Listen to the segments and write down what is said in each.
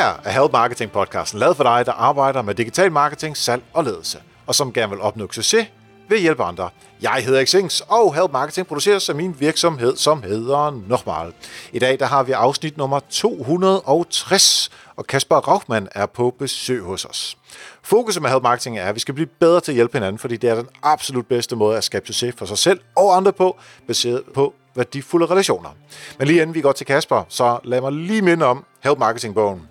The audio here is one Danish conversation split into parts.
her er Help Marketing podcasten lavet for dig, der arbejder med digital marketing, salg og ledelse, og som gerne vil opnå succes ved at hjælpe andre. Jeg hedder Xings, og Help Marketing produceres af min virksomhed, som hedder Normal. I dag der har vi afsnit nummer 260, og Kasper Rauchmann er på besøg hos os. Fokuset med Help Marketing er, at vi skal blive bedre til at hjælpe hinanden, fordi det er den absolut bedste måde at skabe succes for sig selv og andre på, baseret på værdifulde relationer. Men lige inden vi går til Kasper, så lad mig lige minde om Help Marketing-bogen.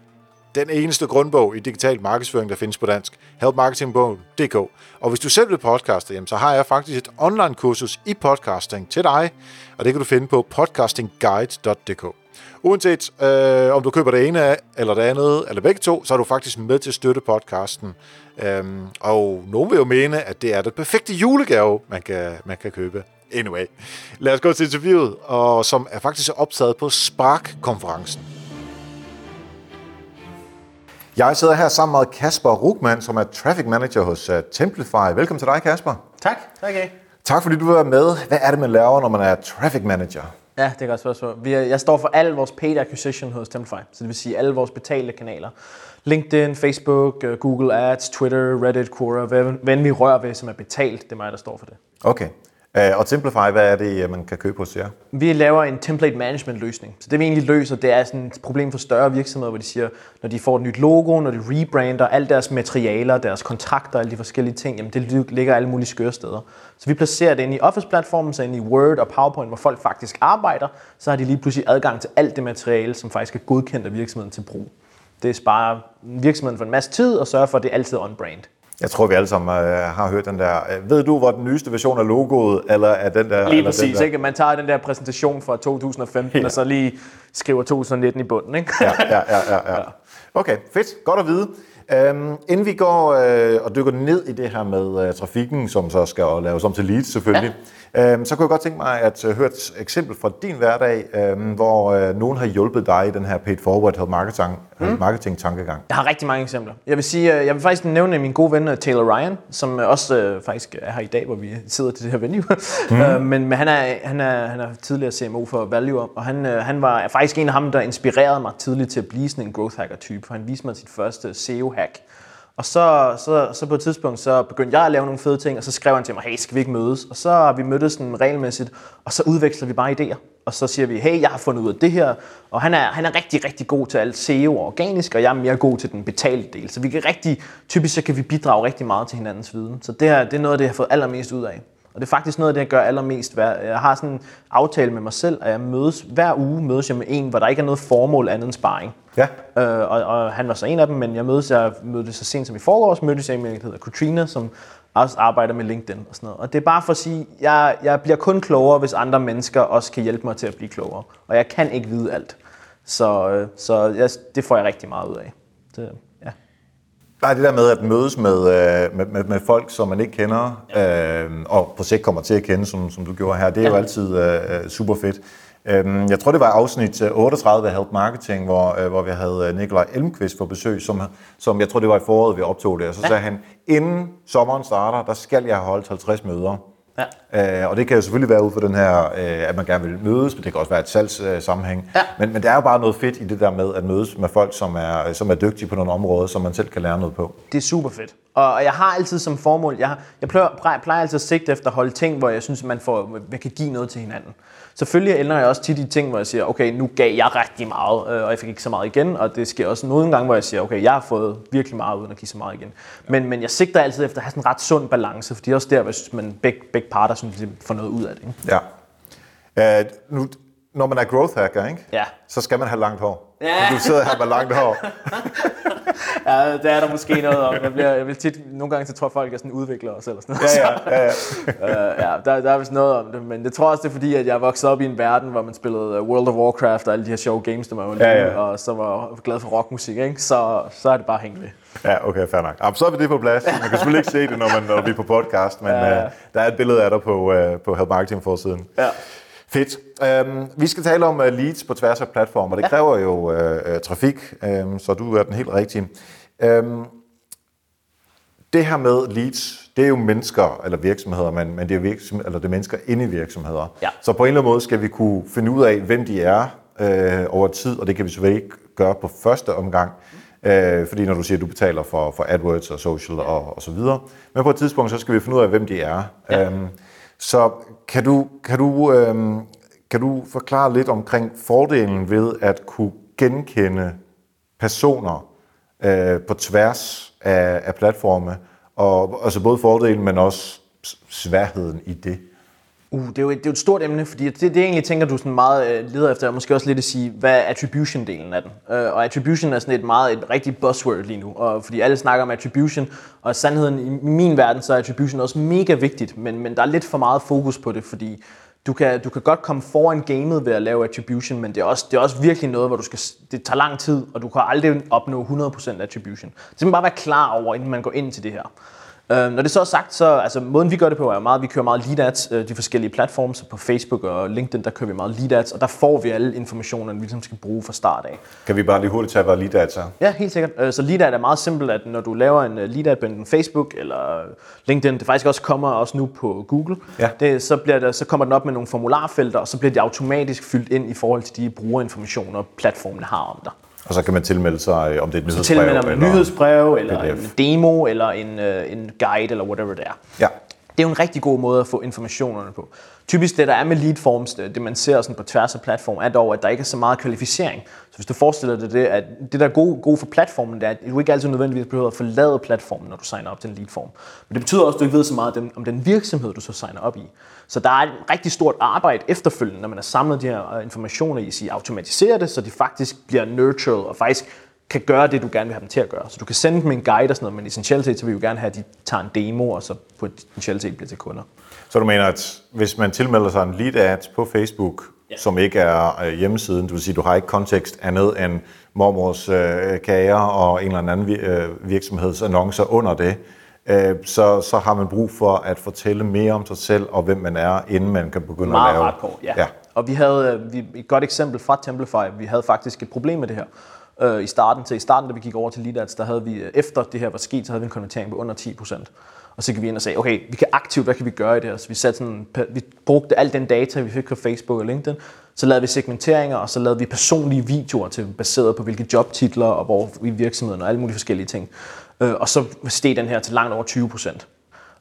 Den eneste grundbog i digital markedsføring, der findes på dansk. helpmarketingbogen.dk Og hvis du selv vil podcaste, jamen, så har jeg faktisk et online-kursus i podcasting til dig, og det kan du finde på podcastingguide.dk. Uanset øh, om du køber det ene eller det andet, eller begge to, så er du faktisk med til at støtte podcasten. Øhm, og nogen vil jo mene, at det er det perfekte julegave, man kan, man kan købe. Anyway, lad os gå til interviewet, og som er faktisk optaget på Spark-konferencen. Jeg sidder her sammen med Kasper Rugman, som er Traffic Manager hos uh, Templify. Velkommen til dig, Kasper. Tak. Tak, okay. Tak fordi du være med. Hvad er det, man laver, når man er Traffic Manager? Ja, det er godt spørgsmål. Vi er, jeg står for al vores paid acquisition hos Templify, så det vil sige alle vores betalte kanaler. LinkedIn, Facebook, øh, Google Ads, Twitter, Reddit, Quora, hvad, hvad vi rører ved, som er betalt, det er mig, der står for det. Okay. Øh, og Templify, hvad er det, øh, man kan købe hos jer? Vi laver en template management løsning. Så det vi egentlig løser, det er sådan et problem for større virksomheder, hvor de siger, når de får et nyt logo, når de rebrander, alle deres materialer, deres kontrakter, alle de forskellige ting, jamen det ligger alle mulige skøre steder. Så vi placerer det ind i Office-platformen, så ind i Word og PowerPoint, hvor folk faktisk arbejder, så har de lige pludselig adgang til alt det materiale, som faktisk er godkendt af virksomheden til brug. Det sparer virksomheden for en masse tid og sørger for, at det er altid on-brand. Jeg tror, vi alle sammen uh, har hørt den der. Uh, ved du, hvor den nyeste version af logoet, eller er den der? Lige eller præcis, den der? ikke? Man tager den der præsentation fra 2015, ja. og så lige skriver 2019 i bunden, ikke? ja, ja, ja, ja, ja. Okay, fedt. Godt at vide. Um, inden vi går uh, og dykker ned i det her med uh, trafikken, som så skal laves om til leads selvfølgelig, um, så kunne jeg godt tænke mig at uh, høre et eksempel fra din hverdag, um, hvor uh, nogen har hjulpet dig i den her paid forward marketing, mm. marketing tankegang. Jeg har rigtig mange eksempler. Jeg vil sige, jeg vil faktisk nævne min gode ven Taylor Ryan, som også faktisk er her i dag, hvor vi sidder til det her venue. Mm. men, men han, er, han, er, han er tidligere CMO for Value, og han, han var faktisk en af ham, der inspirerede mig tidligt til at blive sådan en growth hacker type, for han viste mig sit første SEO hack. Og så, så, så på et tidspunkt, så begyndte jeg at lave nogle fede ting, og så skrev han til mig, hey, skal vi ikke mødes? Og så har vi mødtes sådan regelmæssigt, og så udveksler vi bare idéer. Og så siger vi, hey, jeg har fundet ud af det her. Og han er, han er rigtig, rigtig god til alt SEO og organisk, og jeg er mere god til den betalte del. Så vi kan rigtig, typisk så kan vi bidrage rigtig meget til hinandens viden. Så det, her, det er noget af det, jeg har fået allermest ud af. Og det er faktisk noget af det, jeg gør allermest. Jeg har sådan en aftale med mig selv, at jeg mødes hver uge mødes jeg med en, hvor der ikke er noget formål andet end sparring. Ja. Øh, og, og, han var så en af dem, men jeg mødtes, jeg mødtes så sent som i forgårs, mødtes jeg med en, der hedder Katrina, som også arbejder med LinkedIn og sådan noget. Og det er bare for at sige, jeg, jeg bliver kun klogere, hvis andre mennesker også kan hjælpe mig til at blive klogere. Og jeg kan ikke vide alt. Så, øh, så jeg, det får jeg rigtig meget ud af. Det. Bare det der med at mødes med, øh, med, med, med folk, som man ikke kender, øh, og på sigt kommer til at kende, som, som du gjorde her, det er jo altid øh, super fedt. Øh, jeg tror, det var afsnit 38 af Help Marketing, hvor, øh, hvor vi havde Nikolaj Elmqvist på besøg, som, som jeg tror, det var i foråret, vi optog det. Og så sagde han, inden sommeren starter, der skal jeg holdt 50 møder. Ja. Øh, og det kan jo selvfølgelig være ud for den her, øh, at man gerne vil mødes, men det kan også være et salgssammenhæng. Øh, ja. men, men der er jo bare noget fedt i det der med at mødes med folk, som er, som er dygtige på nogle områder, som man selv kan lære noget på. Det er super fedt. Og jeg har altid som formål, jeg, jeg plejer, plejer altid at sigte efter at holde ting, hvor jeg synes, at man, får, man kan give noget til hinanden. Selvfølgelig ender jeg også tit i ting, hvor jeg siger, okay, nu gav jeg rigtig meget, øh, og jeg fik ikke så meget igen, og det sker også nogle gange, hvor jeg siger, okay, jeg har fået virkelig meget uden at give så meget igen. Men, men jeg sigter altid efter at have sådan en ret sund balance, for det er også der, hvis man begge, begge parter synes, får noget ud af det. Ikke? Ja. Uh, nu, når man er growth hacker, ikke? Ja. så skal man have langt hår. Ja. Du sidder her med langt hår. ja, det er der måske noget om. Jeg, bliver, jeg vil tit, nogle gange så tror folk, at jeg sådan udvikler os eller sådan noget. Ja, ja, ja. ja. uh, ja der, der er vist noget om det, men det tror jeg også, det er fordi, at jeg voksede op i en verden, hvor man spillede øh, World of Warcraft og alle de her show games, der var jo ja, ja. og så var glad for rockmusik, ikke? Så, så er det bare hængt ved. Ja, okay, fair nok. Jamen, så er vi det på plads. Man kan selvfølgelig ikke se det, når, man, når vi er på podcast, men ja, ja. Uh, der er et billede af dig på, uh, på Help Marketing forsiden. Ja. Fedt. Um, vi skal tale om uh, leads på tværs af platformer. Det kræver jo uh, trafik, um, så du er den helt rigtige. Um, det her med leads, det er jo mennesker eller virksomheder, men, men det, er virksomhed, eller det er mennesker inde i virksomheder. Ja. Så på en eller anden måde skal vi kunne finde ud af, hvem de er uh, over tid, og det kan vi selvfølgelig ikke gøre på første omgang. Øh, fordi når du siger, at du betaler for, for AdWords og social og, og så videre. Men på et tidspunkt, så skal vi finde ud af, hvem de er. Ja. Øhm, så kan du, kan, du, øhm, kan du forklare lidt omkring fordelen ved at kunne genkende personer øh, på tværs af, af platforme, og altså både fordelen, men også sværheden i det? Uh, det er, jo et, det er jo et stort emne, fordi det, det egentlig tænker du sådan meget øh, leder efter, måske også lidt at sige, hvad er attribution-delen af den? Øh, og attribution er sådan et meget et rigtig buzzword lige nu, og fordi alle snakker om attribution, og sandheden i min verden, så er attribution også mega vigtigt, men, men der er lidt for meget fokus på det, fordi du kan, du kan godt komme foran gamet ved at lave attribution, men det er, også, det er også virkelig noget, hvor du skal, det tager lang tid, og du kan aldrig opnå 100% attribution. Så man bare være klar over, inden man går ind til det her. Øh, når det så er sagt, så altså, måden vi gør det på er meget, vi kører meget lead ads, øh, de forskellige platforme, på Facebook og LinkedIn, der kører vi meget lead ads, og der får vi alle informationerne, vi ligesom skal bruge fra start af. Kan vi bare lige hurtigt tage, hvad lead ads er? Ja, helt sikkert. Øh, så lead ad er meget simpelt, at når du laver en øh, lead ad på en Facebook eller LinkedIn, det faktisk også kommer også nu på Google, ja. det, så, bliver der, så kommer den op med nogle formularfelter, og så bliver de automatisk fyldt ind i forhold til de brugerinformationer, platformen har om dig. Og så kan man tilmelde sig, øh, om det er et nyhedsbrev. Tilmelde eller en nyhedsbrev, eller PDF. en demo, eller en, uh, en guide, eller whatever det er. Ja. Det er jo en rigtig god måde at få informationerne på. Typisk det, der er med lead forms, det, det man ser sådan på tværs af platform, er dog, at der ikke er så meget kvalificering. Så hvis du forestiller dig det, at det, der er gode, gode for platformen, det er, at du ikke altid nødvendigvis behøver at forlade platformen, når du signer op til en lead form. Men det betyder også, at du ikke ved så meget om den virksomhed, du så signer op i. Så der er et rigtig stort arbejde efterfølgende, når man har samlet de her øh, informationer i, at automatisere det, så de faktisk bliver nurtured og faktisk kan gøre det, du gerne vil have dem til at gøre. Så du kan sende dem en guide og sådan noget, men essentielt så vil vi jo gerne have, at de tager en demo, og så potentielt bliver til kunder. Så du mener, at hvis man tilmelder sig en lead ad på Facebook, ja. som ikke er øh, hjemmesiden, det vil sige, du har ikke kontekst andet end mormors øh, kager og en eller anden øh, virksomhedsannoncer under det, øh, så, så har man brug for at fortælle mere om sig selv og hvem man er, inden man kan begynde Meget at lave... Meget ja. ja. Og vi havde øh, vi, et godt eksempel fra Templify. Vi havde faktisk et problem med det her øh, i starten. Så i starten, da vi gik over til Lead Ads, der havde vi, øh, efter det her var sket, så havde vi en konvertering på under 10%. Og så gik vi ind og sagde, okay, vi kan aktivt, hvad kan vi gøre i det her? Så vi, satte sådan, vi brugte al den data, vi fik på Facebook og LinkedIn. Så lavede vi segmenteringer, og så lavede vi personlige videoer til, baseret på hvilke jobtitler og hvor i virksomheden og alle mulige forskellige ting. Øh, og så steg den her til langt over 20 procent.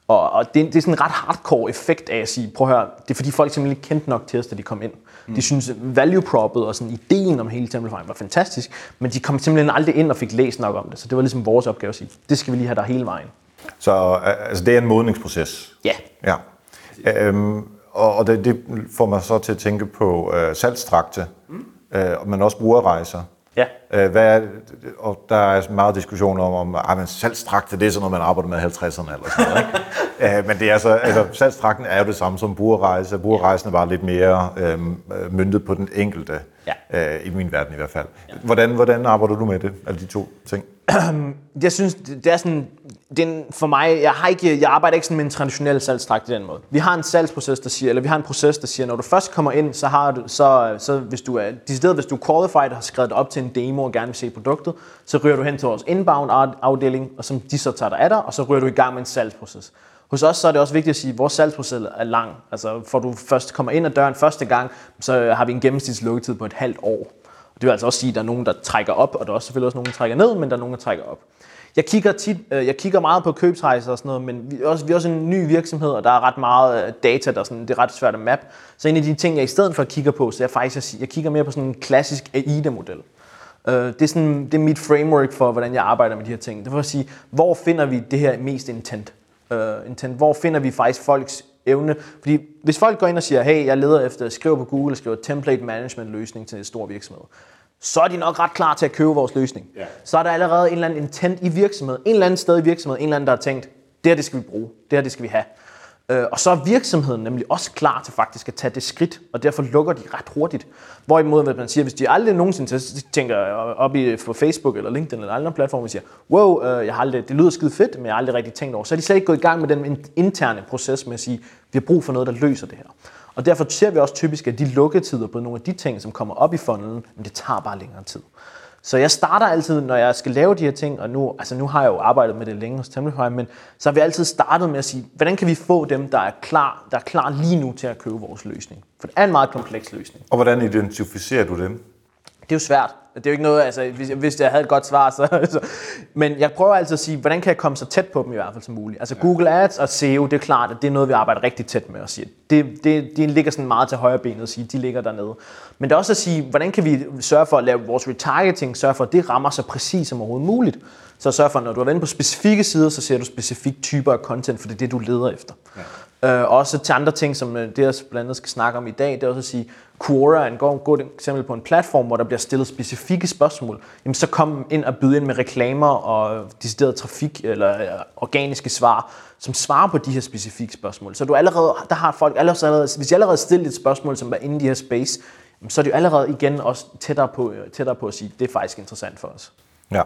Og, og det, det er sådan en ret hardcore effekt af at sige, prøv at høre, det er fordi folk simpelthen ikke kendte nok til os, da de kom ind. Mm. De synes, value propet og sådan ideen om hele Templifying var fantastisk, men de kom simpelthen aldrig ind og fik læst nok om det. Så det var ligesom vores opgave at sige, det skal vi lige have der hele vejen. Så altså, det er en modningsproces? Ja. ja. Øhm, og det, det får mig så til at tænke på øh, salgstrakte, mm. øh, men også brugerrejser. Ja. Øh, hvad er, og der er meget diskussion om, om at salgstrakte, det er sådan noget, man arbejder med i 50'erne eller sådan noget. Ikke? øh, men det er altså, altså, salgstrakten er jo det samme som brugerrejse. Brugerrejsen er bare lidt mere øhm, øh, myndet på den enkelte, ja. øh, i min verden i hvert fald. Ja. Hvordan, hvordan arbejder du med det, alle de to ting? jeg synes, det er sådan, det er for mig, jeg, har ikke, jeg arbejder ikke sådan med en traditionel salgstrakt i den måde. Vi har en salgsproces, der siger, eller vi har en proces, der siger, når du først kommer ind, så har du, så, så hvis du er, decideret, hvis du er qualified og har skrevet op til en demo og gerne vil se produktet, så ryger du hen til vores inbound afdeling, og som de så tager dig af dig, og så ryger du i gang med en salgsproces. Hos os så er det også vigtigt at sige, at vores salgsproces er lang. Altså, for du først kommer ind ad døren første gang, så har vi en gennemsnitslukketid på et halvt år. Det vil altså også sige, at der er nogen, der trækker op, og der er også selvfølgelig også nogen, der trækker ned, men der er nogen, der trækker op. Jeg kigger, tit, øh, jeg kigger meget på købsrejser og sådan noget, men vi er, også, vi er også en ny virksomhed, og der er ret meget øh, data, der sådan, det er ret svært at map. Så en af de ting, jeg i stedet for kigger på, så jeg faktisk jeg kigger mere på sådan en klassisk AIDA-model. Øh, det, er sådan, det er mit framework for, hvordan jeg arbejder med de her ting. Det vil sige, hvor finder vi det her mest intent? Øh, intent? Hvor finder vi faktisk folks evne. Fordi hvis folk går ind og siger, hey, jeg leder efter, skriver på Google, skriver template management løsning til en stor virksomhed, så er de nok ret klar til at købe vores løsning. Ja. Så er der allerede en eller anden intent i virksomheden, en eller anden sted i virksomheden, en eller anden, der har tænkt, det her det skal vi bruge, det her det skal vi have. Øh, og så er virksomheden nemlig også klar til faktisk at tage det skridt, og derfor lukker de ret hurtigt. Hvorimod, hvis man siger, hvis de aldrig nogensinde tænker op i på Facebook eller LinkedIn eller andre platforme, og siger, wow, øh, jeg har aldrig, det lyder skide fedt, men jeg har aldrig rigtig tænkt over, så er de slet ikke gået i gang med den interne proces med at sige, vi har brug for noget, der løser det her. Og derfor ser vi også typisk, at de lukketider på nogle af de ting, som kommer op i fonden, men det tager bare længere tid. Så jeg starter altid, når jeg skal lave de her ting, og nu, altså nu har jeg jo arbejdet med det længe hos Templify, men så har vi altid startet med at sige, hvordan kan vi få dem, der er klar, der er klar lige nu til at købe vores løsning? For det er en meget kompleks løsning. Og hvordan identificerer du dem? Det er jo svært. Det er jo ikke noget, altså, hvis, hvis jeg havde et godt svar, så, så... Men jeg prøver altid at sige, hvordan kan jeg komme så tæt på dem i hvert fald som muligt. Altså Google Ads og SEO, det er klart, at det er noget, vi arbejder rigtig tæt med at sige. Det, det, det ligger sådan meget til højre benet at sige, de ligger dernede. Men det er også at sige, hvordan kan vi sørge for at lave vores retargeting, sørge for, at det rammer så præcis som overhovedet muligt. Så sørg for, at når du er inde på specifikke sider, så ser du specifikke typer af content, for det er det, du leder efter. Ja. Øh, også til andre ting, som øh, det jeg blandt andet skal snakke om i dag, det er også at sige, Quora er en god, god eksempel på en platform, hvor der bliver stillet specifikke spørgsmål. Jamen, så kom ind og byde ind med reklamer og decideret trafik eller øh, organiske svar, som svarer på de her specifikke spørgsmål. Så du allerede, der har folk allerede, hvis de allerede stillet et spørgsmål, som er inde i de her space, så er de allerede igen også tættere på, øh, tættere på at sige, det er faktisk interessant for os. Ja.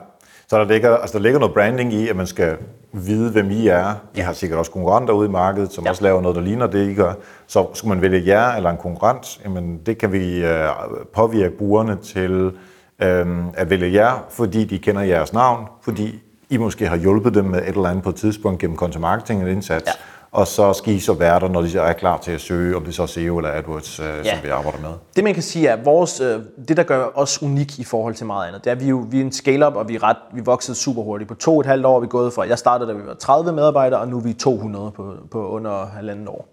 Så der ligger, altså der ligger noget branding i, at man skal vide, hvem I er. I har sikkert også konkurrenter ude i markedet, som ja. også laver noget, der ligner det, I gør. Så skulle man vælge jer eller en konkurrent, jamen det kan vi øh, påvirke brugerne til øh, at vælge jer, fordi de kender jeres navn, fordi I måske har hjulpet dem med et eller andet på et tidspunkt gennem content marketing indsats. Ja og så skal I så være der, når de er klar til at søge, om det så er SEO eller AdWords, øh, ja. som vi arbejder med. Det man kan sige er, at vores, øh, det der gør os unik i forhold til meget andet, det er, at vi, jo, vi er en scale-up, og vi, er ret, vi voksede super hurtigt. På to og et halvt år er vi gået fra, jeg startede da vi var 30 medarbejdere, og nu er vi 200 på, på under halvandet år.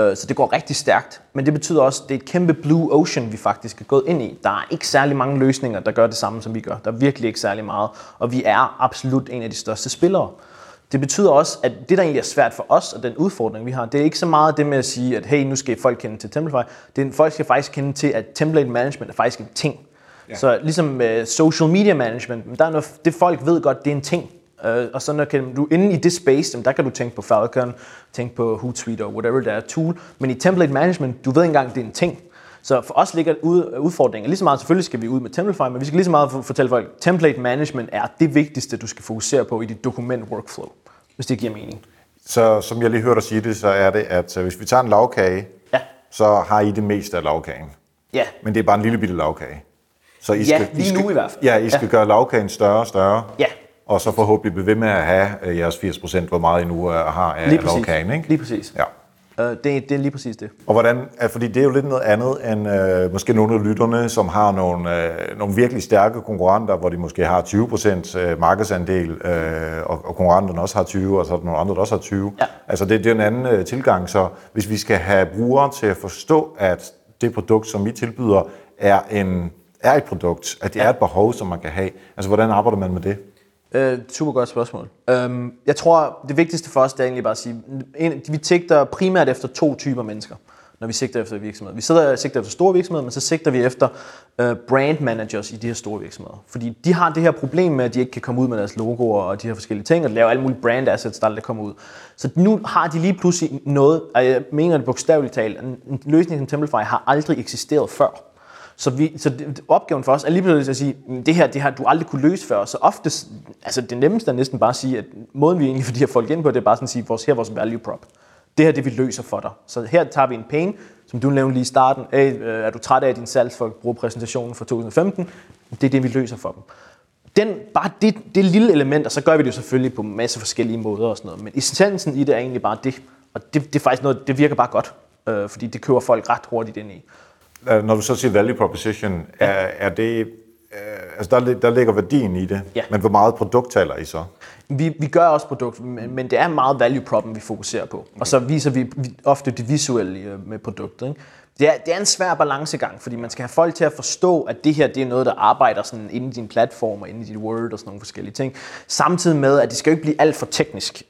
Øh, så det går rigtig stærkt, men det betyder også, at det er et kæmpe blue ocean, vi faktisk er gået ind i. Der er ikke særlig mange løsninger, der gør det samme, som vi gør. Der er virkelig ikke særlig meget, og vi er absolut en af de største spillere. Det betyder også, at det, der egentlig er svært for os, og den udfordring, vi har, det er ikke så meget det med at sige, at hey, nu skal folk kende til Templafy. Det er, folk skal faktisk kende til, at template management er faktisk en ting. Ja. Så ligesom med social media management, der er noget, det folk ved godt, det er en ting. Uh, og så når kan du inde i det space, der kan du tænke på Falcon, tænke på Hootsuite og whatever der er tool. Men i template management, du ved ikke engang, det er en ting. Så for os ligger udfordringen lige så meget, selvfølgelig skal vi ud med Templafy, men vi skal lige så meget fortælle folk, at template management er det vigtigste, du skal fokusere på i dit dokument workflow hvis det giver mening. Så som jeg lige hørte dig sige det, så er det, at øh, hvis vi tager en lavkage, ja. så har I det meste af lavkagen. Ja. Men det er bare en lille bitte lavkage. Så I skal, ja, lige I skal, nu i hvert fald. Ja, I skal ja. gøre lavkagen større og større. Ja. Og så forhåbentlig blive ved med at have uh, jeres 80%, hvor meget I nu uh, har af lavkagen. Ikke? Lige præcis. Ja. Uh, det, det er lige præcis det. Og hvordan, fordi det er jo lidt noget andet end uh, måske nogle af lytterne, som har nogle, uh, nogle virkelig stærke konkurrenter, hvor de måske har 20% uh, markedsandel, uh, og, og konkurrenterne også har 20, og så er der nogle andre, der også har 20. Ja. Altså det, det er en anden uh, tilgang, så hvis vi skal have brugere til at forstå, at det produkt, som vi tilbyder, er, en, er et produkt, at det ja. er et behov, som man kan have. Altså hvordan arbejder man med det? Øh, super godt spørgsmål. Øhm, jeg tror, det vigtigste for os, det er egentlig bare at sige, en, vi sigter primært efter to typer mennesker, når vi sigter efter virksomheder. Vi sidder sigter efter store virksomheder, men så sigter vi efter øh, brand managers i de her store virksomheder. Fordi de har det her problem med, at de ikke kan komme ud med deres logoer og de her forskellige ting, og lave alle mulige brand assets, der aldrig kommer ud. Så nu har de lige pludselig noget, og jeg mener det bogstaveligt talt, en, en løsning som Templefy har aldrig eksisteret før. Så, vi, så opgaven for os er lige pludselig at sige, mm, det her, det har du aldrig kunne løse før. Så ofte, altså det nemmeste er næsten bare at sige, at måden vi egentlig får de her folk ind på, det er bare sådan at sige, vores, her er vores value prop. Det her det vi løser for dig. Så her tager vi en pain, som du nævnte lige i starten. Hey, øh, er du træt af, at din salgsfolk bruger præsentationen fra 2015? Det er det, vi løser for dem. Den, bare det, det lille element, og så gør vi det jo selvfølgelig på en masse forskellige måder og sådan noget. Men essensen i det er egentlig bare det. Og det, det er faktisk noget, det virker bare godt, øh, fordi det kører folk ret hurtigt ind i. Øh, når du så siger value proposition, ja. er, er det, øh, altså der, der ligger værdien i det, ja. men hvor meget produkt taler I så? Vi, vi gør også produkt, men, men det er meget value problem, vi fokuserer på. Okay. Og så viser vi ofte det visuelle øh, med produktet. Ikke? Det er, det er en svær balancegang, fordi man skal have folk til at forstå, at det her det er noget, der arbejder sådan inde i din platform og inde i dit Word og sådan nogle forskellige ting. Samtidig med, at det skal jo ikke blive alt for teknisk.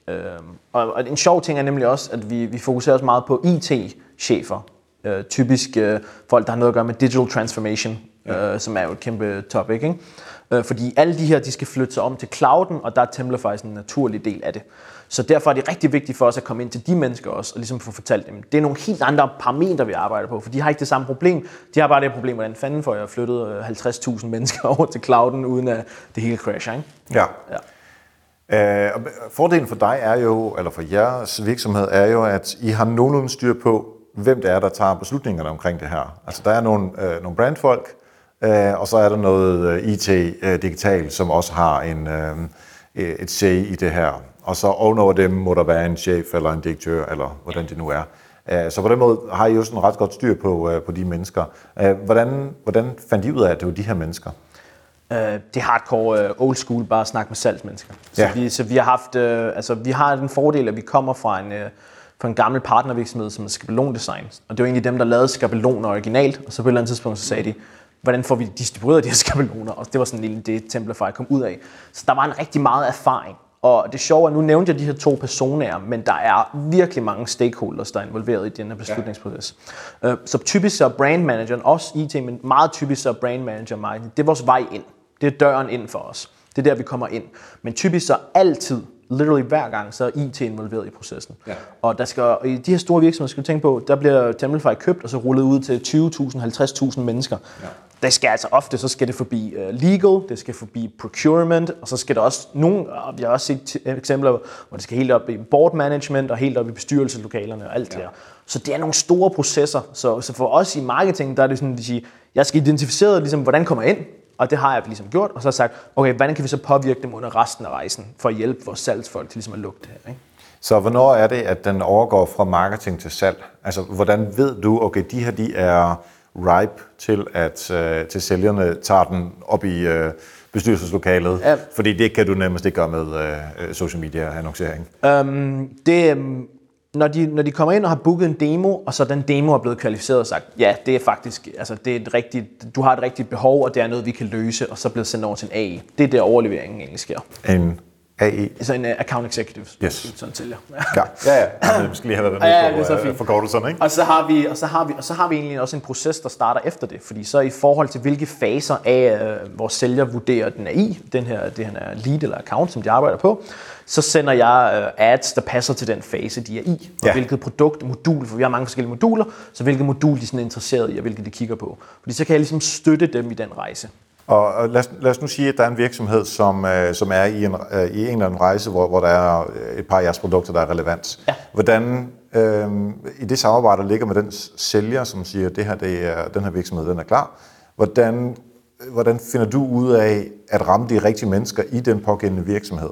Og, og en sjov ting er nemlig også, at vi, vi fokuserer også meget på IT-chefer øh, typisk øh, folk, der har noget at gøre med digital transformation, ja. øh, som er jo et kæmpe topic. Ikke? Øh, fordi alle de her, de skal flytte sig om til clouden, og der er Templafy en naturlig del af det. Så derfor er det rigtig vigtigt for os at komme ind til de mennesker også, og ligesom få fortalt dem, det er nogle helt andre parametre, vi arbejder på, for de har ikke det samme problem. De har bare det problem, hvordan fanden får jeg flyttet 50.000 øh, mennesker over til clouden, uden at det hele crasher. Ikke? Ja. ja. Uh, fordelen for dig er jo, eller for jeres virksomhed, er jo, at I har nogenlunde styr på, hvem det er, der tager beslutningerne omkring det her. Altså der er nogle, øh, nogle brandfolk, øh, og så er der noget øh, IT øh, digital, som også har en, øh, et say i det her. Og så ovenover dem må der være en chef eller en direktør, eller hvordan det nu er. Øh, så på den måde har I jo sådan ret godt styr på, øh, på de mennesker. Øh, hvordan, hvordan fandt I ud af, at det var de her mennesker? Det er hardcore old school, bare at snakke med salgsmennesker. Så, Ja. vi, så vi har haft, altså vi har den fordel, at vi kommer fra en, øh, fra en gammel partnervirksomhed, som er skabelondesign. Og det var egentlig dem, der lavede skabeloner originalt, og så på et eller andet tidspunkt, så sagde de, hvordan får vi distribueret de her skabeloner? Og det var sådan en det Templify kom ud af. Så der var en rigtig meget erfaring. Og det sjove er, nu nævnte jeg de her to personer, men der er virkelig mange stakeholders, der er involveret i den her beslutningsproces. Ja. Så typisk så er brand manageren, også IT, men meget typisk så er brand manager marketing, det er vores vej ind. Det er døren ind for os. Det er der, vi kommer ind. Men typisk så altid, literally hver gang, så er IT involveret i processen. Ja. Og der skal, og i de her store virksomheder, skal du tænke på, der bliver Templify købt og så rullet ud til 20.000, 50.000 mennesker. Ja. Det skal altså ofte, så skal det forbi uh, legal, det skal forbi procurement, og så skal der også nogle, og vi har også set eksempler, hvor det skal helt op i board management og helt op i bestyrelseslokalerne og alt ja. det der. Så det er nogle store processer. Så, så for os i marketing, der er det sådan, at de siger, jeg skal identificere, ligesom, hvordan kommer jeg ind, og det har jeg ligesom gjort, og så sagt, okay, hvordan kan vi så påvirke dem under resten af rejsen, for at hjælpe vores salgsfolk til ligesom at lukke det her. Ikke? Så hvornår er det, at den overgår fra marketing til salg? Altså, hvordan ved du, okay, de her, de er ripe til, at øh, til sælgerne tager den op i øh, bestyrelseslokalet? Ja. Fordi det kan du nærmest ikke gøre med øh, social media annoncering. Øhm, det, når, de, når de kommer ind og har booket en demo, og så den demo er blevet kvalificeret og sagt, ja, det er faktisk, altså det er et rigtigt, du har et rigtigt behov, og det er noget, vi kan løse, og så bliver sendt over til en AI. Det er der overleveringen egentlig sker. En AE. Altså en uh, account executive, Yes. sådan sælger. Ja, ja, ja. Altså, vi skal lige have været med Ja, ja, på er så øh, forkortelserne, ikke? Og så har vi og så har vi og så har vi egentlig også en proces der starter efter det, fordi så i forhold til hvilke faser af øh, vores sælger vurderer den er i, den her det her er lead eller account som de arbejder på, så sender jeg øh, ads der passer til den fase de er i, og Ja. hvilket produkt, modul, for vi har mange forskellige moduler, så hvilket modul de er sådan interesseret i og hvilket de kigger på. Fordi så kan jeg ligesom støtte dem i den rejse. Og og lad os, lad os nu sige, at der er en virksomhed, som, øh, som er i en, øh, i en eller anden rejse, hvor, hvor der er øh, et par af jeres produkter, der er relevant. Ja. Hvordan øh, i det samarbejde, der ligger med den sælger, som siger, at det her, det er, den her virksomhed den er klar, hvordan, hvordan finder du ud af at ramme de rigtige mennesker i den pågældende virksomhed?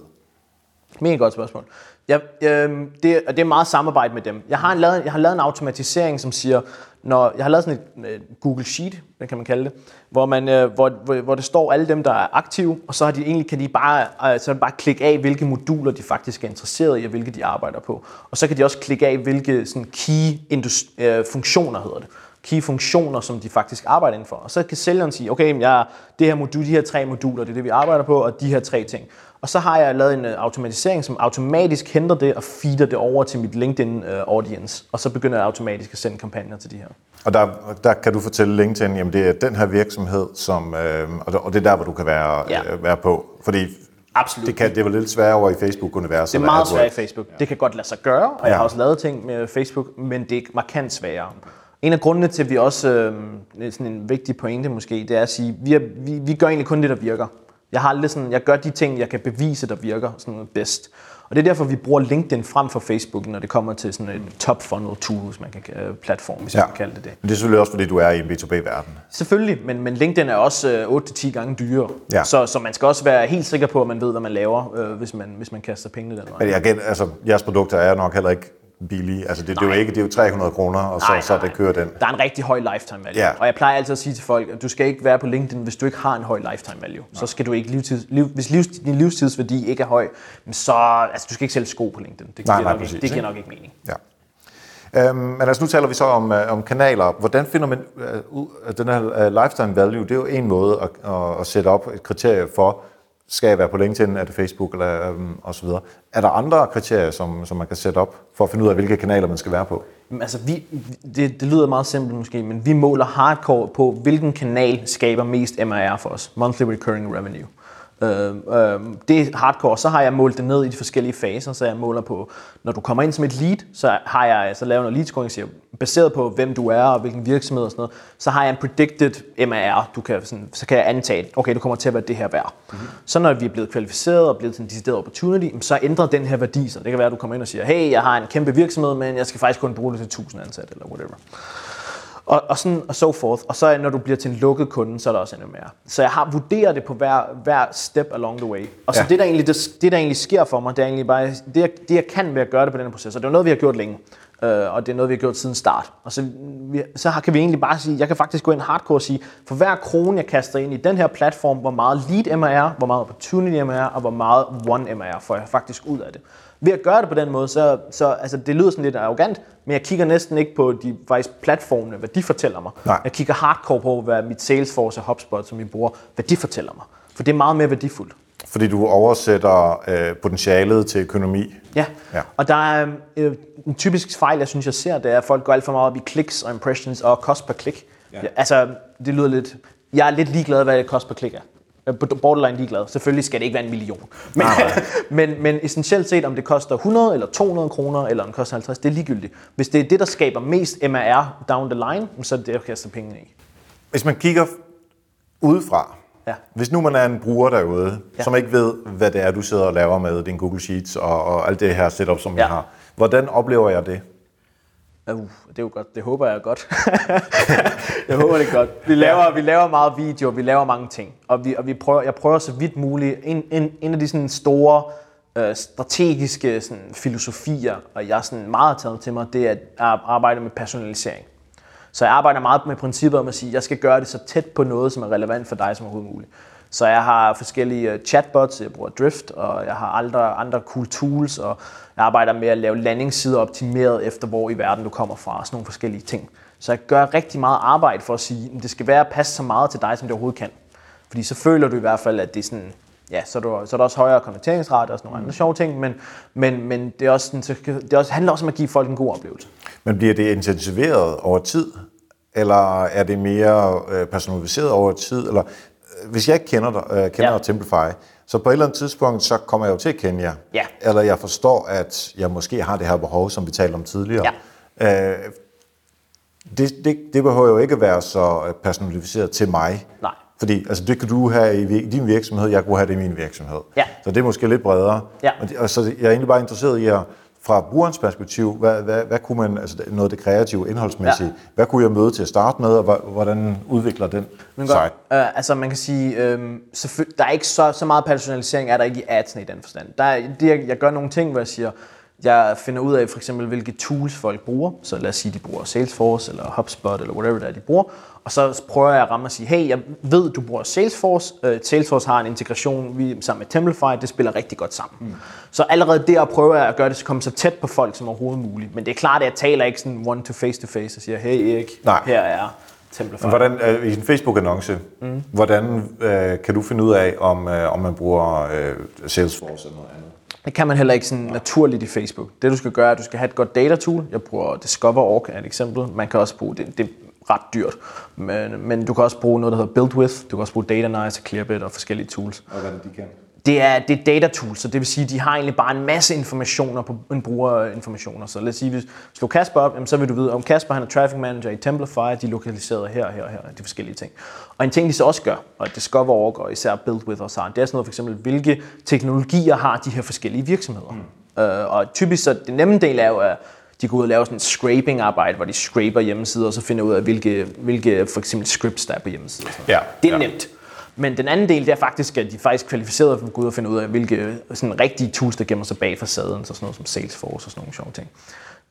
Mega godt spørgsmål. Ja, øh, det, og det er meget samarbejde med dem. Jeg har, en, lavet, jeg har lavet en automatisering, som siger, når jeg har lavet sådan et øh, Google Sheet, hvad kan man kalde det, hvor, man, øh, hvor, hvor, hvor det står alle dem, der er aktive, og så har de egentlig, kan de bare, øh, så bare klikke af, hvilke moduler de faktisk er interesseret i, og hvilke de arbejder på. Og så kan de også klikke af, hvilke sådan, key indus- øh, funktioner hedder det key funktioner, som de faktisk arbejder indenfor. Og så kan sælgeren sige, okay, jeg, det her modul, de her tre moduler, det er det, vi arbejder på, og de her tre ting. Og så har jeg lavet en øh, automatisering, som automatisk henter det og feeder det over til mit LinkedIn øh, audience. Og så begynder jeg automatisk at sende kampagner til de her. Og der, der kan du fortælle LinkedIn, jamen det er den her virksomhed, som, øh, og det- er der, hvor du kan være, Ja. øh, være på. Fordi Absolut. det, kan, det vel lidt sværere over i Facebook-universet. Det er meget svært i Facebook. Det kan godt lade sig gøre, og jeg Ja. har også lavet ting med Facebook, men det er markant sværere. En af grundene til, at vi også, øh, sådan en vigtig pointe måske, det er at sige, vi, er, vi, vi gør egentlig kun det, der virker. Jeg har aldrig sådan, jeg gør de ting, jeg kan bevise, der virker sådan bedst. Og det er derfor, vi bruger LinkedIn frem for Facebook, når det kommer til sådan en top funnel tool, hvis man kan, øh, platform, hvis ja. man kan kalde det det. Men det er selvfølgelig også, fordi du er i en B2B-verden. Selvfølgelig, men, men LinkedIn er også øh, 8-10 gange dyrere. Ja. Så, så man skal også være helt sikker på, at man ved, hvad man laver, øh, hvis, man, hvis man kaster pengene den vej. Men jeg gæt, altså, jeres produkter er nok heller ikke billige. Altså, det, det, er jo ikke, det er jo 300 kroner, og så, Nej, så nej, det kører den. Der er en rigtig høj lifetime value. Ja. Og jeg plejer altid at sige til folk, at du skal ikke være på LinkedIn, hvis du ikke har en høj lifetime value. Så skal du ikke livstids, liv, hvis livs, din livstidsværdi ikke er høj, så altså, du skal ikke sælge sko på LinkedIn. Det Nej, giver, nej, nok, præcis, ikke, det giver nok ikke mening. Ja. Øhm, men altså, nu taler vi så om, øh, om kanaler. Hvordan finder man øh, ud af den her øh, lifetime value? Det er jo en måde at, at, at sætte op et kriterie for, skal jeg være på LinkedIn, er det Facebook eller øhm, og så videre. Er der andre kriterier, som, som man kan sætte op for at finde ud af, hvilke kanaler man skal være på? Men Altså, vi, det, det lyder meget simpelt måske, men vi måler hardcore på, hvilken kanal skaber mest MRR for os. Monthly Recurring Revenue. Øh, øh, det er hardcore. Så har jeg målt det ned i de forskellige faser, så jeg måler på, når du kommer ind som et lead, så har jeg så lavet noget lead scoring, siger, baseret på hvem du er og hvilken virksomhed og sådan noget, så har jeg en predicted MAR, du kan sådan, så kan jeg antage, okay, du kommer til at være det her værd. Mm-hmm. Så når vi er blevet kvalificeret og blevet til en decideret opportunity, så ændrer den her værdi sig. Det kan være, at du kommer ind og siger, hey, jeg har en kæmpe virksomhed, men jeg skal faktisk kun bruge det til 1000 ansatte eller whatever. Og, og sådan og so forth. Og så når du bliver til en lukket kunde, så er der også endnu mere. Så jeg har vurderet det på hver, hver step along the way. Og så Ja. det, der egentlig, det, det, der egentlig sker for mig, det er egentlig bare, det, jeg- det jeg kan ved at gøre det på den her proces, og det er noget, vi har gjort længe. øh, og det er noget, vi har gjort siden start. Og så, vi, så har, kan vi egentlig bare sige, jeg kan faktisk gå ind hardcore og sige, for hver krone, jeg kaster ind i den her platform, hvor meget lead MR, hvor meget opportunity MR, og hvor meget one MR får jeg faktisk ud af det. Ved at gøre det på den måde, så, så altså, det lyder sådan lidt arrogant, men jeg kigger næsten ikke på de faktisk platformene, hvad de fortæller mig. Nej. Jeg kigger hardcore på, hvad mit Salesforce og HubSpot, som vi bruger, hvad de fortæller mig. For det er meget mere værdifuldt. Fordi du oversætter øh, potentialet til økonomi. Ja. Ja. og der er øh, en typisk fejl, jeg synes, jeg ser, det er, at folk går alt for meget op i clicks og impressions og cost per click. Ja. Altså, det lyder lidt... Jeg er lidt ligeglad, hvad det cost per click er. Er borderline ligeglad. Selvfølgelig skal det ikke være en million. Men, men, men essentielt set, om det koster 100 eller 200 kroner, eller om det koster 50, det er ligegyldigt. Hvis det er det, der skaber mest MRR down the line, så er det det, jeg kaster pengene i. Hvis man kigger udefra, Ja. hvis nu man er en bruger derude, Ja. som ikke ved, hvad det er, du sidder og laver med din Google Sheets og, og alt det her setup, som. Ja. jeg har. Hvordan oplever jeg det? Uh, det er jo godt. Det håber jeg godt. jeg håber det godt. Vi laver, vi laver meget video, vi laver mange ting. Og, vi, og vi prøver, jeg prøver så vidt muligt. En, en, en af de sådan store øh, strategiske sådan, filosofier, og jeg er sådan meget har taget til mig, det er at arbejde med personalisering. Så jeg arbejder meget med princippet om at sige, at jeg skal gøre det så tæt på noget, som er relevant for dig som overhovedet muligt. Så jeg har forskellige øh, chatbots, jeg bruger Drift, og jeg har andre, andre cool tools, og jeg arbejder med at lave landingssider optimeret efter, hvor i verden du kommer fra, og sådan nogle forskellige ting. Så jeg gør rigtig meget arbejde for at sige, at det skal være at passe så meget til dig, som det overhovedet kan. Fordi så føler du i hvert fald, at det er sådan, ja, så er, du, så er der også højere konverteringsrate og sådan nogle andre sjove ting, men, men, men det, er også sådan, det er også, handler også om at give folk en god oplevelse. Men bliver det intensiveret over tid? Eller er det mere øh, personaliseret over tid? Eller, hvis jeg ikke kender, dig, øh, kender Ja. Templify, så på et eller andet tidspunkt, så kommer jeg jo til at kende jer. Ja. Eller jeg forstår, at jeg måske har det her behov, som vi talte om tidligere. Ja. Øh, det, det, det behøver jo ikke være så øh, personaliseret til mig. Nej. Fordi altså, det kan du have i din virksomhed, jeg kunne have det i min virksomhed. Ja. Så det er måske lidt bredere. Ja. Og, det, og så jeg er egentlig bare interesseret i at fra brugerens perspektiv, hvad, hvad, hvad kunne man, altså noget af det kreative, indholdsmæssige, ja. hvad kunne jeg møde til at starte med, og hvordan udvikler den Men sig? godt, øh, altså man kan sige, øh, der er ikke så, så meget personalisering, er der ikke i adsene i den forstand. Der er, det, jeg, jeg gør nogle ting, hvor jeg siger, jeg finder ud af for eksempel, hvilke tools folk bruger. Så lad os sige, de bruger Salesforce, eller HubSpot, eller whatever det er, de bruger. Og så prøver jeg at ramme og sige, hey, jeg ved, du bruger Salesforce. Øh, Salesforce har en integration vi, sammen med Templify, det spiller rigtig godt sammen. Mm. Så allerede der prøver jeg at gøre det så komme så tæt på folk som overhovedet muligt. Men det er klart, at jeg taler ikke sådan one to face to face og siger, hey Erik, Nej. her er Templify. Hvordan, øh, I en Facebook-annonce, mm. hvordan øh, kan du finde ud af, om, øh, om man bruger øh, Salesforce eller noget andet? Det kan man heller ikke sådan naturligt i Facebook. Det du skal gøre, er, at du skal have et godt data tool. Jeg bruger Discover.org er et eksempel. Man kan også bruge det, det ret dyrt. Men, men du kan også bruge noget, der hedder BuildWith. Du kan også bruge Datanize og Clearbit og forskellige tools. Og hvad er det, de kan? Det er, det er data tools, så det vil sige, at de har egentlig bare en masse informationer på en brugerinformationer. Så lad os sige, hvis du slår Kasper op, jamen, så vil du vide, om Kasper han er traffic manager i Templify, de er lokaliseret her, her og her, de forskellige ting. Og en ting, de så også gør, og Discover.org og især BuildWith også har, det er sådan noget for eksempel, hvilke teknologier har de her forskellige virksomheder. Mm. Øh, og typisk så, den nemme del er jo, at de går ud og laver sådan et scraping-arbejde, hvor de scraper hjemmesider, og så finder ud af, hvilke, hvilke for eksempel scripts, der er på noget. Ja, Det er ja. nemt. Men den anden del, det er faktisk, at de er faktisk kvalificerede for at gå ud og finde ud af, hvilke sådan rigtige tools, der gemmer sig bag facaden, så sådan noget som Salesforce og sådan nogle sjove ting.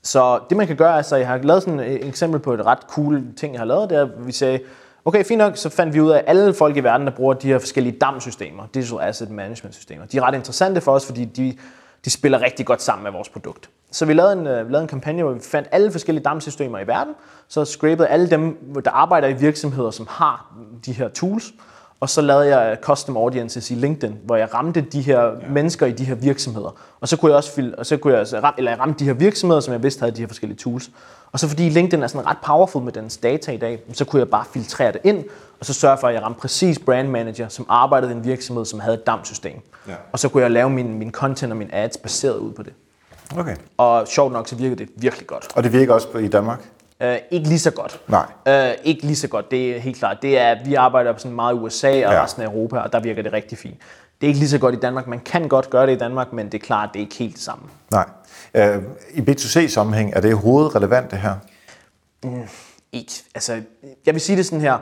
Så det man kan gøre, er, så jeg har lavet sådan et eksempel på et ret cool ting, jeg har lavet, er, at vi sagde, okay, fint nok, så fandt vi ud af, at alle folk i verden, der bruger de her forskellige DAM-systemer, Digital Asset Management systemer, de er ret interessante for os, fordi de, de spiller rigtig godt sammen med vores produkt. Så vi lavede en, øh, vi lavede en kampagne, hvor vi fandt alle forskellige damsystemer i verden, så scrapede alle dem, der arbejder i virksomheder, som har de her tools, og så lavede jeg custom audiences i LinkedIn, hvor jeg ramte de her ja. mennesker i de her virksomheder. Og så kunne jeg også fil- og så kunne jeg altså ram, eller jeg ramte de her virksomheder, som jeg vidste havde de her forskellige tools. Og så fordi LinkedIn er sådan ret powerful med dens data i dag, så kunne jeg bare filtrere det ind, og så sørge for, at jeg ramte præcis brand manager, som arbejdede i en virksomhed, som havde et DAM-system. Ja. Og så kunne jeg lave min, min content og min ads baseret ud på det. Okay. Og sjovt nok, så virkede det virkelig godt. Og det virker også i Danmark? Uh, ikke lige så godt. Nej. Uh, ikke lige så godt, det er helt klart. Det er, vi arbejder sådan meget i USA og Ja. resten af Europa, og der virker det rigtig fint. Det er ikke lige så godt i Danmark. Man kan godt gøre det i Danmark, men det er klart, det er ikke helt det samme. Nej. Øh, I B2C-sammenhæng, er det hovedrelevant det her? Ikke. Altså, jeg vil sige det sådan her.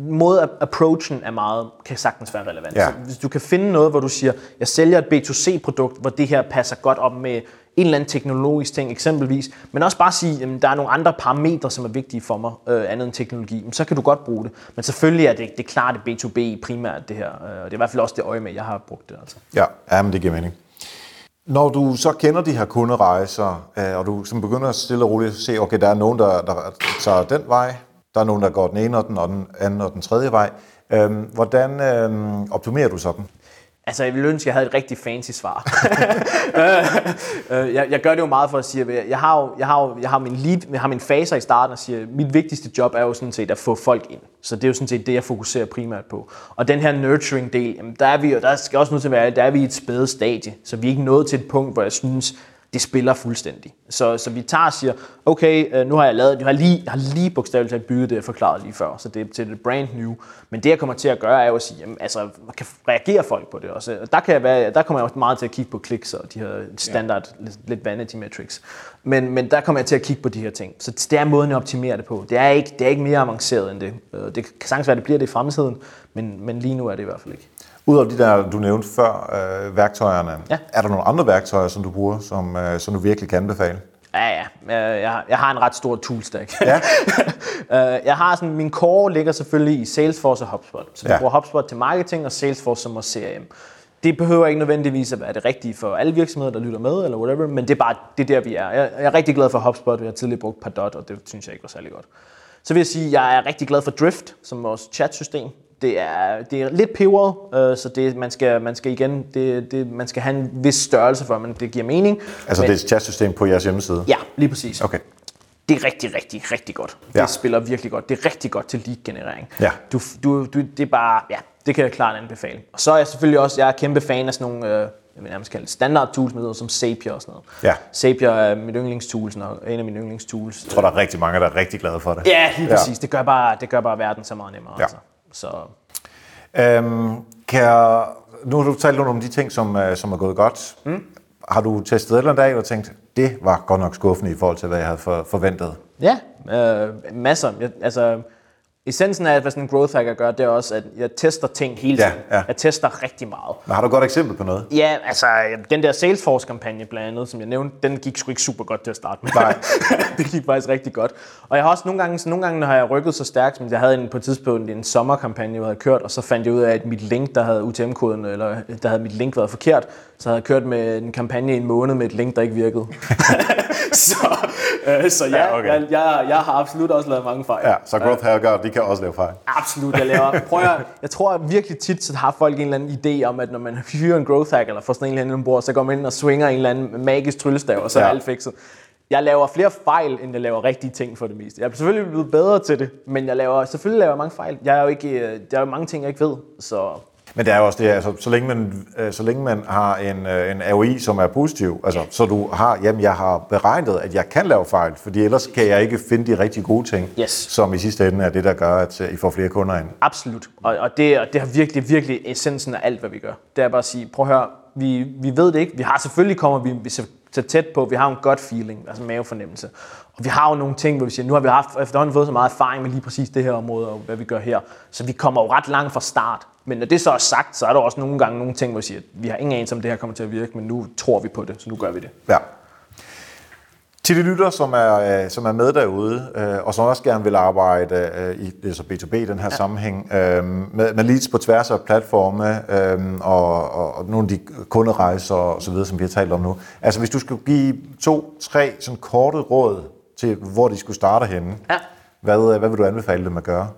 måde at approachen er meget, kan sagtens være relevant. Ja. Så hvis du kan finde noget, hvor du siger, jeg sælger et B2C-produkt, hvor det her passer godt op med en eller anden teknologisk ting eksempelvis, men også bare sige, at der er nogle andre parametre, som er vigtige for mig, øh, andet end teknologi, så kan du godt bruge det. Men selvfølgelig er det, det er klart det B2B primært det her, øh, og det er i hvert fald også det øje med, jeg har brugt det. Altså. Ja, ja men det giver mening. Når du så kender de her kunderejser, øh, og du som begynder at stille og roligt se, okay, der er nogen, der, der tager den vej, der er nogen, der går den ene og den, og den anden og den tredje vej. øhm, hvordan øhm, optimerer du så dem? Altså, jeg ville ønske, at jeg havde et rigtig fancy svar. Øh, jeg, jeg gør det jo meget for at sige, at jeg har jo, jeg har jo, jeg har min lead, jeg har min faser i starten og siger, at mit vigtigste job er jo sådan set at få folk ind. Så det er jo sådan set det, jeg fokuserer primært på. Og den her nurturing del, jamen, der er vi jo, der skal også nødt til at være, der er vi i et spæde stadie. Så vi er ikke nået til et punkt, hvor jeg synes, det spiller fuldstændig. Så, så vi tager og siger, okay, øh, nu har jeg lavet, jeg har lige, jeg har lige bogstaveligt talt bygget det, jeg forklarede lige før, så det er til det brand new. Men det, jeg kommer til at gøre, er jo at sige, jamen, altså, kan reagere folk på det også. Og der, kan jeg være, der kommer jeg også meget til at kigge på kliks og de her standard, ja. lidt, lidt vanity metrics. Men, men der kommer jeg til at kigge på de her ting. Så det er måden at optimere det på. Det er ikke, det er ikke mere avanceret end det. Øh, Det kan sagtens være, at det bliver det i fremtiden, men, men lige nu er det i hvert fald ikke. Udover de der, du nævnte før, øh, værktøjerne, Ja. er der nogle andre værktøjer, som du bruger, som, øh, som du virkelig kan anbefale? Ja, ja. Øh, Jeg, jeg har en ret stor toolstack. Ja. Øh, jeg har sådan, min core ligger selvfølgelig i Salesforce og HubSpot. Så vi Ja. bruger HubSpot til marketing og Salesforce som vores CRM. Det behøver ikke nødvendigvis at være det rigtige for alle virksomheder, der lytter med, eller whatever, men det er bare det er der, vi er. Jeg, jeg er rigtig glad for HubSpot. Jeg har tidligere brugt Pardot, og det synes jeg ikke var særlig godt. Så vil jeg sige, at jeg er rigtig glad for Drift, som vores chatsystem. Det er, det er lidt peberet, øh, så det, man, skal, man skal igen, det, det, man skal have en vis størrelse for, at det giver mening. Altså Men- det er et chatsystem på jeres hjemmeside? Ja, lige præcis. Okay. Det er rigtig, rigtig, rigtig godt. Ja. Det spiller virkelig godt. Det er rigtig godt til lead-generering. Ja. Du, du, du, det er bare, ja, det kan jeg klart anbefale. Og så er jeg selvfølgelig også, jeg er kæmpe fan af sådan nogle, øh, jeg vil nærmest kalde det standard tools, med noget som Zapier og sådan noget. Ja. Zapier er mit yndlingstools, og en af mine yndlingstools. Jeg tror, der er rigtig mange, der er rigtig glade for det. Ja, lige præcis. Det, gør bare, det gør bare verden så meget nemmere. Ja. Altså. Så Øhm, kan jeg, nu har du talt om de ting, som, øh, som er gået godt. Mm. Har du testet et eller andet af og tænkt, det var godt nok skuffende i forhold til, hvad jeg havde for, forventet? ja, øh, masser. Jeg, altså, essensen af, hvad sådan en growth hacker gør, det er også, at jeg tester ting hele Ja, tiden. ja. Jeg tester rigtig meget. Men har du et godt eksempel på noget? Ja, altså den der Salesforce-kampagne blandt andet, som jeg nævnte, den gik sgu ikke super godt til at starte med. Nej. det gik faktisk rigtig godt. Og jeg har også nogle gange, så nogle gange har jeg rykket så stærkt, men jeg havde en, på et tidspunkt en sommerkampagne, jeg havde kørt, og så fandt jeg ud af, at mit link, der havde UTM-koden, eller der havde mit link været forkert, så havde jeg kørt med en kampagne i en måned med et link, der ikke virkede. så, øh, så ja, Ja, ja okay. jeg, jeg, jeg har absolut også lavet mange fejl. Ja, så growth hacker, de kan også lave fejl. Absolut, jeg laver. Prøv at, jeg tror at virkelig tit, så har folk en eller anden idé om, at når man hyrer en growth hack, eller får sådan en eller anden bord, så går man ind og swinger en eller anden magisk tryllestav, og så er Ja. alt fikset. Jeg laver flere fejl, end jeg laver rigtige ting for det meste. Jeg er selvfølgelig blevet bedre til det, men jeg laver, selvfølgelig laver jeg mange fejl. Jeg er jo ikke, øh, der er jo mange ting, jeg ikke ved, så Men det er jo også det, altså, så, længe man, øh, så længe man har en, øh, en AOI, som er positiv, altså, så du har, jamen jeg har beregnet, at jeg kan lave fejl, fordi ellers kan jeg ikke finde de rigtig gode ting, Yes. som i sidste ende er det, der gør, at øh, I får flere kunder ind. Absolut. Og, og, det, og det har virkelig, virkelig essensen af alt, hvad vi gør. Det er bare at sige, prøv at høre, vi, vi ved det ikke. Vi har selvfølgelig kommer vi, vi så tæt på, vi har en godt feeling, altså en mavefornemmelse. Og vi har jo nogle ting, hvor vi siger, nu har vi haft, efterhånden fået så meget erfaring med lige præcis det her område, og hvad vi gør her. Så vi kommer jo ret langt fra start. Men når det så er sagt, så er der også nogle gange nogle ting, hvor vi siger, vi har ingen anelse om det her kommer til at virke, men nu tror vi på det, så nu gør vi det. Ja. Til de lytter, som er, øh, som er med derude, øh, og som også gerne vil arbejde øh, i det er så B2B i den her ja. sammenhæng, øh, med, med leads på tværs af platforme øh, og, og, og nogle af de kunderejser og så videre, som vi har talt om nu. Altså hvis du skulle give to, tre sådan korte råd til, hvor de skulle starte henne, Ja. hvad, hvad vil du anbefale dem at gøre?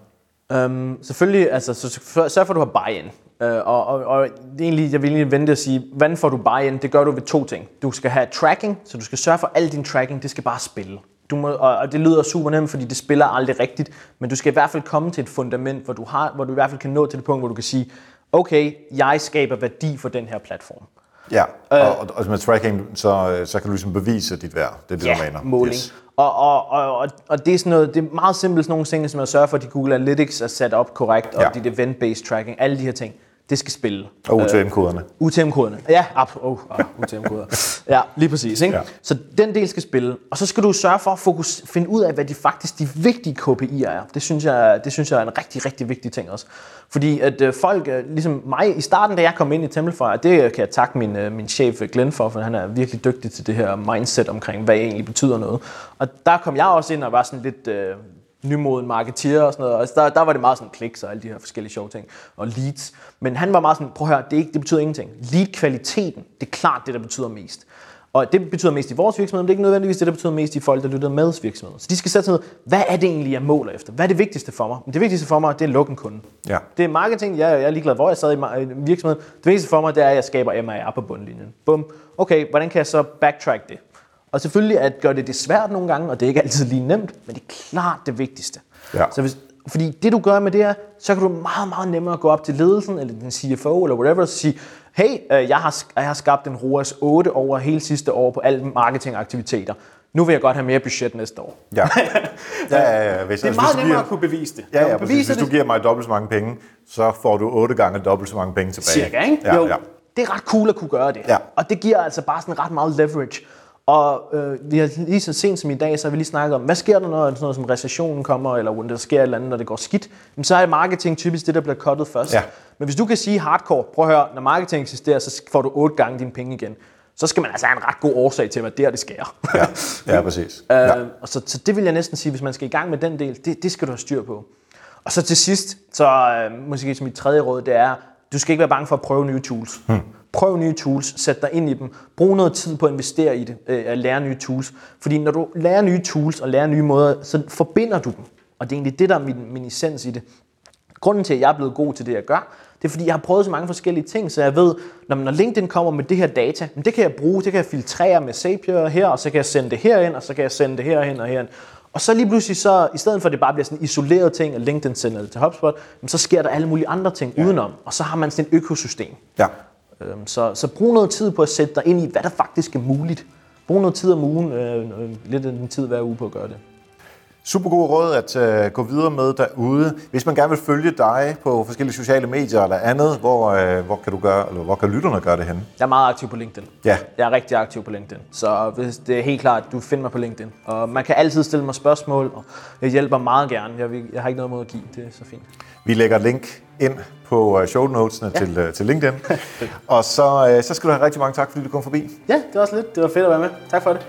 Um, selvfølgelig, altså, så så- sørg for, at du har buy-in. Uh, og, og, og det er egentlig, jeg vil egentlig vente og sige, hvordan får du buy-in? Det gør du ved to ting. Du skal have tracking, så du skal sørge for, at al din tracking, det skal bare spille. Du må, og, og det lyder super nemt, fordi det spiller aldrig rigtigt, men du skal i hvert fald komme til et fundament, hvor du, har, hvor du i hvert fald kan nå til det punkt, hvor du kan sige, okay, jeg skaber værdi for den her platform. Ja, og, og, og med tracking, så, øh, så kan du ligesom bevise dit værd. Det er det, ja, du mener. måling. Yes. Og, og, og, og, det er sådan noget, det er meget simpelt sådan nogle ting, som at sørge for, at de Google Analytics er sat op korrekt, og ja. dit event-based tracking, alle de her ting. Det skal spille. Og UTM-koderne. Uh, UTM-koderne. Ja, op, oh, oh, UTM-koder. ja, lige præcis. Ikke? Ja. Så den del skal spille. Og så skal du sørge for at fokus, finde ud af, hvad de faktisk de vigtige KPI'er er. Det synes, jeg, det synes jeg er en rigtig, rigtig vigtig ting også. Fordi at øh, folk, øh, ligesom mig i starten, da jeg kom ind i Templefire, det kan jeg takke min, øh, min chef Glenn for, for han er virkelig dygtig til det her mindset omkring, hvad egentlig betyder noget. Og der kom jeg også ind og var sådan lidt... Øh, nymoden marketeer og sådan noget. Altså der, der var det meget sådan kliks og alle de her forskellige sjove ting. Og leads. Men han var meget sådan, prøv at høre, det, ikke, det betyder ingenting. Lead-kvaliteten, det er klart det, der betyder mest. Og det betyder mest i vores virksomhed, men det er ikke nødvendigvis det, der betyder mest i folk, der lytter med virksomheden. Så de skal sætte sig ned, hvad er det egentlig, jeg måler efter? Hvad er det vigtigste for mig? Det vigtigste for mig, det er at lukke en kunde. Ja. Det er marketing, jeg, jeg er ligeglad, hvor jeg sad i virksomheden. Det vigtigste for mig, det er, at jeg skaber MAR på bundlinjen. Bum. Okay, hvordan kan jeg så backtrack det? Og selvfølgelig at gøre det, det svært nogle gange, og det er ikke altid lige nemt, men det er klart det vigtigste. Ja. Så hvis, fordi det du gør med det her, så kan du meget, meget nemmere gå op til ledelsen, eller den CFO, eller whatever, og sige, hey, øh, jeg har, jeg har skabt en ROAS 8 over hele sidste år på alle marketingaktiviteter. Nu vil jeg godt have mere budget næste år. Ja, ja, ja, ja. Hvis, det er meget nemmere giver, at kunne bevise det. Ja, ja, bevise Hvis du giver mig dobbelt så mange penge, så får du otte gange dobbelt så mange penge tilbage. Cirka, ikke? Ja, jo, ja. det er ret cool at kunne gøre det. Ja. Og det giver altså bare sådan ret meget leverage. Og øh, vi har lige så sent som i dag, så har vi lige snakket om, hvad sker der, når sådan noget som recessionen kommer, eller når der sker et eller andet, når det går skidt? Men så er marketing typisk det, der bliver cuttet først. Ja. Men hvis du kan sige hardcore, prøv at høre, når marketing eksisterer, så får du otte gange dine penge igen. Så skal man altså have en ret god årsag til, at der det skærer. Ja, ja præcis. øh, ja. og så, så det vil jeg næsten sige, hvis man skal i gang med den del, det, det skal du have styr på. Og så til sidst, så øh, måske som mit tredje råd, det er, du skal ikke være bange for at prøve nye tools. Hmm. Prøv nye tools, sæt dig ind i dem, brug noget tid på at investere i det, øh, at lære nye tools. Fordi når du lærer nye tools og lærer nye måder, så forbinder du dem. Og det er egentlig det, der er min, min essens i det. Grunden til, at jeg er blevet god til det, jeg gør, det er fordi, jeg har prøvet så mange forskellige ting, så jeg ved, når, når LinkedIn kommer med det her data, det kan jeg bruge, det kan jeg filtrere med Zapier her, og så kan jeg sende det herind, og så kan jeg sende det herhen og herhen. Og så lige pludselig, så, i stedet for at det bare bliver sådan en isoleret ting, at LinkedIn sender det til HubSpot, så sker der alle mulige andre ting ja. udenom, og så har man sådan et økosystem. Ja. Øhm, så, så brug noget tid på at sætte dig ind i, hvad der faktisk er muligt. Brug noget tid om ugen, øh, øh, lidt lidt en tid hver uge på at gøre det. Super god råd at uh, gå videre med derude. Hvis man gerne vil følge dig på forskellige sociale medier eller andet, hvor, uh, hvor kan du gøre, eller hvor kan lytterne gøre det hen? Jeg er meget aktiv på LinkedIn. Ja. Jeg er rigtig aktiv på LinkedIn. Så hvis det er helt klart, du finder mig på LinkedIn. Og man kan altid stille mig spørgsmål, og jeg hjælper meget gerne. Jeg, vil, jeg har ikke noget mod at give, det er så fint. Vi lægger link ind på show notesene ja. til, uh, til LinkedIn. og så, uh, så skal du have rigtig mange tak, fordi du kom forbi. Ja, det var også lidt. Det var fedt at være med. Tak for det.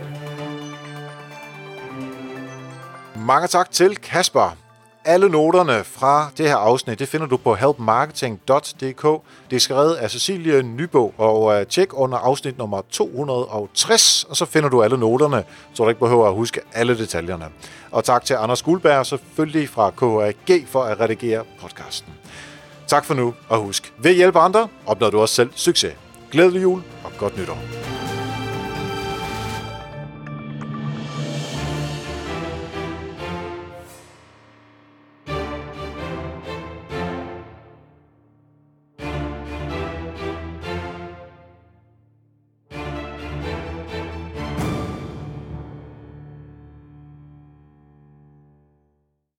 Mange tak til Kasper. Alle noterne fra det her afsnit, det finder du på helpmarketing.dk. Det er skrevet af Cecilie Nybo, og øh, tjek under afsnit nummer 260, og så finder du alle noterne, så du ikke behøver at huske alle detaljerne. Og tak til Anders Guldberg, selvfølgelig fra KHAG, for at redigere podcasten. Tak for nu, og husk, ved at hjælpe andre, opnår du også selv succes. Glædelig jul, og godt nytår.